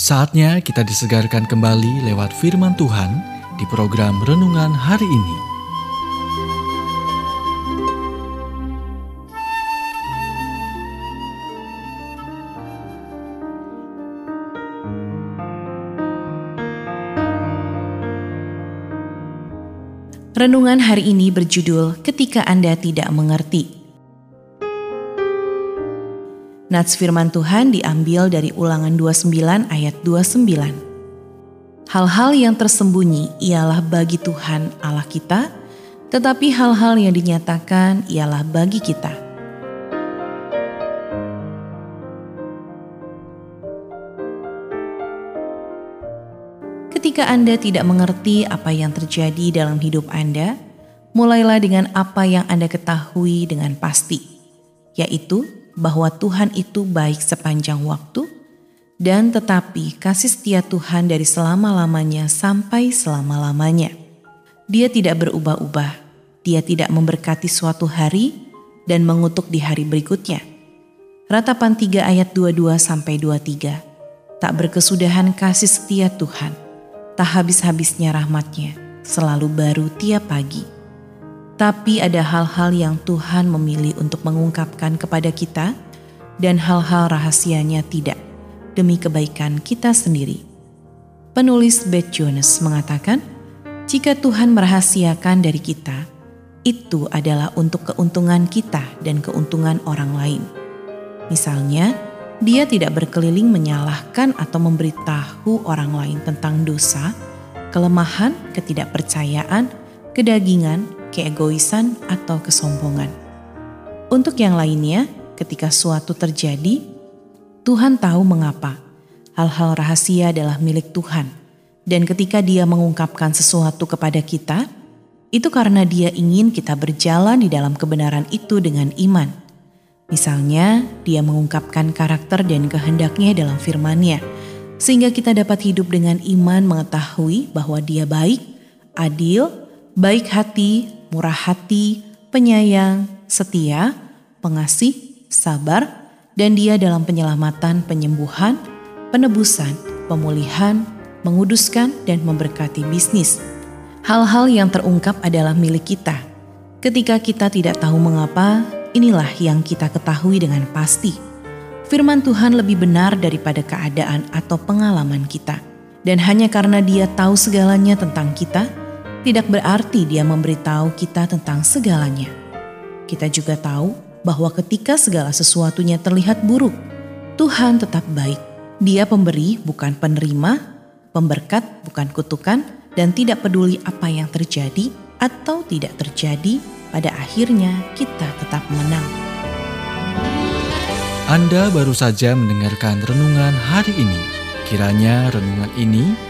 Saatnya kita disegarkan kembali lewat firman Tuhan di program renungan hari ini. Renungan hari ini berjudul "Ketika Anda Tidak Mengerti". Nats firman Tuhan diambil dari ulangan 29 ayat 29. Hal-hal yang tersembunyi ialah bagi Tuhan Allah kita, tetapi hal-hal yang dinyatakan ialah bagi kita. Ketika Anda tidak mengerti apa yang terjadi dalam hidup Anda, mulailah dengan apa yang Anda ketahui dengan pasti, yaitu bahwa Tuhan itu baik sepanjang waktu, dan tetapi kasih setia Tuhan dari selama-lamanya sampai selama-lamanya. Dia tidak berubah-ubah, dia tidak memberkati suatu hari dan mengutuk di hari berikutnya. Ratapan 3 ayat 22 sampai 23. Tak berkesudahan kasih setia Tuhan, tak habis-habisnya rahmatnya, selalu baru tiap pagi. Tapi ada hal-hal yang Tuhan memilih untuk mengungkapkan kepada kita dan hal-hal rahasianya tidak demi kebaikan kita sendiri. Penulis Beth Jones mengatakan, jika Tuhan merahasiakan dari kita, itu adalah untuk keuntungan kita dan keuntungan orang lain. Misalnya, dia tidak berkeliling menyalahkan atau memberitahu orang lain tentang dosa, kelemahan, ketidakpercayaan, kedagingan, keegoisan, atau kesombongan. Untuk yang lainnya, ketika suatu terjadi, Tuhan tahu mengapa hal-hal rahasia adalah milik Tuhan, dan ketika Dia mengungkapkan sesuatu kepada kita, itu karena Dia ingin kita berjalan di dalam kebenaran itu dengan iman. Misalnya, Dia mengungkapkan karakter dan kehendaknya dalam firman-Nya, sehingga kita dapat hidup dengan iman mengetahui bahwa Dia baik, adil, baik hati, murah hati, penyayang, setia, pengasih, sabar, dan dia dalam penyelamatan, penyembuhan, penebusan, pemulihan, menguduskan, dan memberkati bisnis. Hal-hal yang terungkap adalah milik kita. Ketika kita tidak tahu mengapa, inilah yang kita ketahui dengan pasti. Firman Tuhan lebih benar daripada keadaan atau pengalaman kita. Dan hanya karena dia tahu segalanya tentang kita, tidak berarti dia memberitahu kita tentang segalanya. Kita juga tahu bahwa ketika segala sesuatunya terlihat buruk, Tuhan tetap baik. Dia pemberi bukan penerima, pemberkat bukan kutukan, dan tidak peduli apa yang terjadi atau tidak terjadi, pada akhirnya kita tetap menang. Anda baru saja mendengarkan renungan hari ini. Kiranya renungan ini